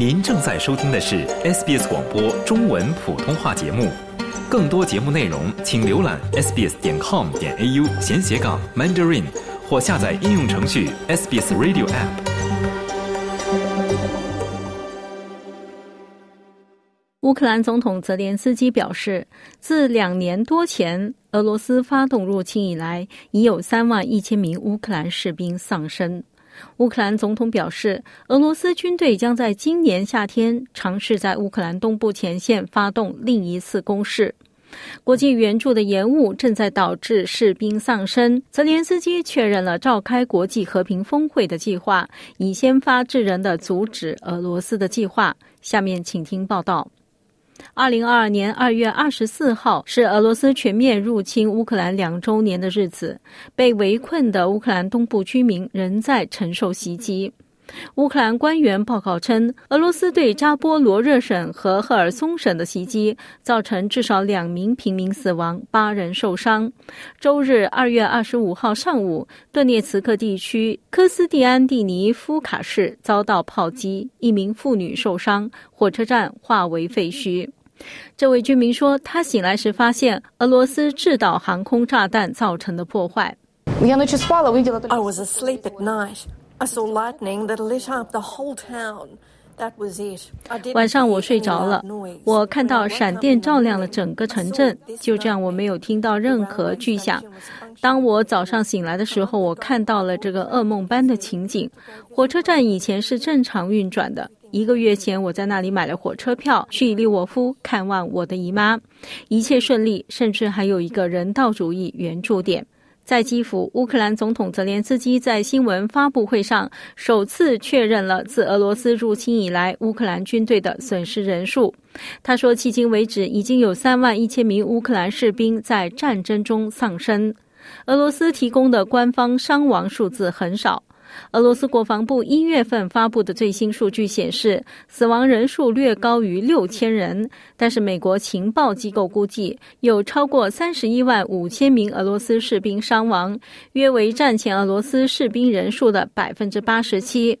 您正在收听的是 SBS 广播中文普通话节目。更多节目内容，请浏览 sbs 点 com 点 au 闲斜杠 mandarin，或下载应用程序 SBS Radio App。乌克兰总统泽连斯基表示，自两年多前俄罗斯发动入侵以来，已有三万一千名乌克兰士兵丧生。乌克兰总统表示，俄罗斯军队将在今年夏天尝试在乌克兰东部前线发动另一次攻势。国际援助的延误正在导致士兵丧生。泽连斯基确认了召开国际和平峰会的计划，以先发制人的阻止俄罗斯的计划。下面请听报道。二零二二年二月二十四号是俄罗斯全面入侵乌克兰两周年的日子。被围困的乌克兰东部居民仍在承受袭击。乌克兰官员报告称，俄罗斯对扎波罗热省和赫尔松省的袭击造成至少两名平民死亡，八人受伤。周日二月二十五号上午，顿涅茨克地区科斯蒂安蒂尼夫卡市遭到炮击，一名妇女受伤，火车站化为废墟。这位居民说，他醒来时发现俄罗斯制导航空炸弹造成的破坏。I was asleep at night. I saw lightning that lit up the whole town. That was it. 晚上我睡着了，我看到闪电照亮了整个城镇。就这样，我没有听到任何巨响。当我早上醒来的时候，我看到了这个噩梦般的情景。火车站以前是正常运转的。一个月前，我在那里买了火车票去利沃夫看望我的姨妈，一切顺利，甚至还有一个人道主义援助点。在基辅，乌克兰总统泽连斯基在新闻发布会上首次确认了自俄罗斯入侵以来乌克兰军队的损失人数。他说，迄今为止已经有三万一千名乌克兰士兵在战争中丧生。俄罗斯提供的官方伤亡数字很少。俄罗斯国防部一月份发布的最新数据显示，死亡人数略高于六千人。但是，美国情报机构估计有超过三十一万五千名俄罗斯士兵伤亡，约为战前俄罗斯士兵人数的百分之八十七。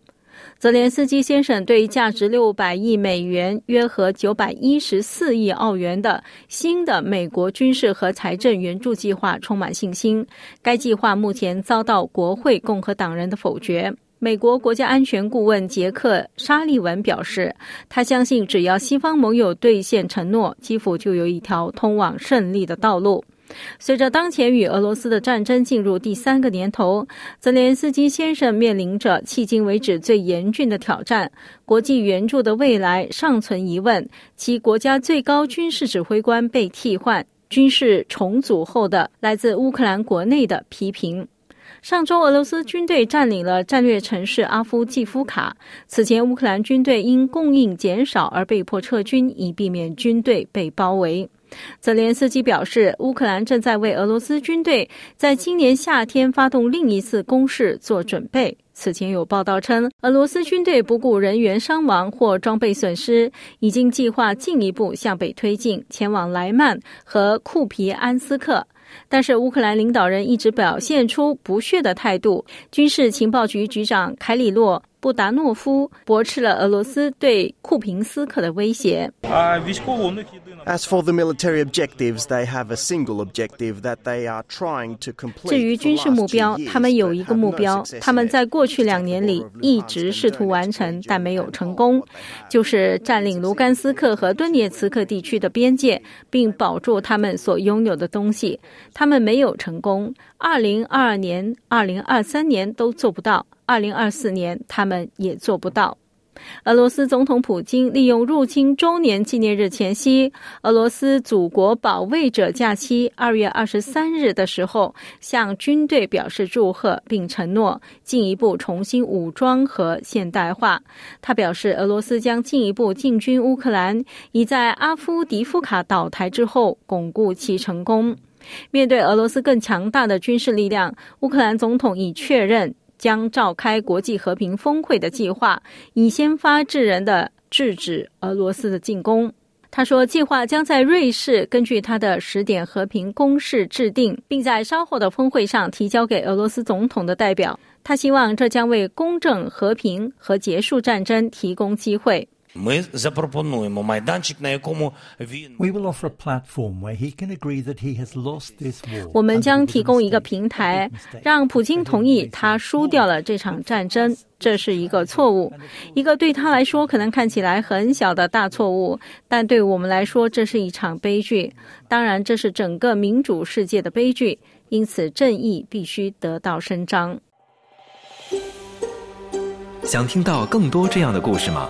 泽连斯基先生对价值六百亿美元（约合九百一十四亿澳元）的新的美国军事和财政援助计划充满信心。该计划目前遭到国会共和党人的否决。美国国家安全顾问杰克·沙利文表示，他相信只要西方盟友兑现承诺，基辅就有一条通往胜利的道路。随着当前与俄罗斯的战争进入第三个年头，泽连斯基先生面临着迄今为止最严峻的挑战。国际援助的未来尚存疑问，其国家最高军事指挥官被替换，军事重组后的来自乌克兰国内的批评。上周，俄罗斯军队占领了战略城市阿夫季夫卡。此前，乌克兰军队因供应减少而被迫撤军，以避免军队被包围。泽连斯基表示，乌克兰正在为俄罗斯军队在今年夏天发动另一次攻势做准备。此前有报道称，俄罗斯军队不顾人员伤亡或装备损失，已经计划进一步向北推进，前往莱曼和库皮安斯克。但是，乌克兰领导人一直表现出不屑的态度。军事情报局局长凯里洛。布达诺夫驳斥了俄罗斯对库平斯克的威胁。As for the military objectives, they have a single objective that they are trying to complete. 至于军事目标，他们有一个目标，他们在过去两年里一直试图完成，但没有成功，就是占领卢甘斯克和顿涅茨克地区的边界，并保住他们所拥有的东西。他们没有成功。二零二二年、二零二三年都做不到。二零二四年，他们也做不到。俄罗斯总统普京利用入侵周年纪念日前夕，俄罗斯祖国保卫者假期二月二十三日的时候，向军队表示祝贺，并承诺进一步重新武装和现代化。他表示，俄罗斯将进一步进军乌克兰，以在阿夫迪夫卡倒台之后巩固其成功。面对俄罗斯更强大的军事力量，乌克兰总统已确认。将召开国际和平峰会的计划，以先发制人的制止俄罗斯的进攻。他说，计划将在瑞士根据他的十点和平公式制定，并在稍后的峰会上提交给俄罗斯总统的代表。他希望这将为公正、和平和结束战争提供机会。Ми запропонуємо майданчик, на якому він We will offer a platform where he can agree that he has lost this war. 我们将提供一个平台，让普京同意他输掉了这场战争。这是一个错误，一个对他来说可能看起来很小的大错误，但对我们来说，这是一场悲剧。当然，这是整个民主世界的悲剧，因此正义必须得到伸张。想听到更多这样的故事吗？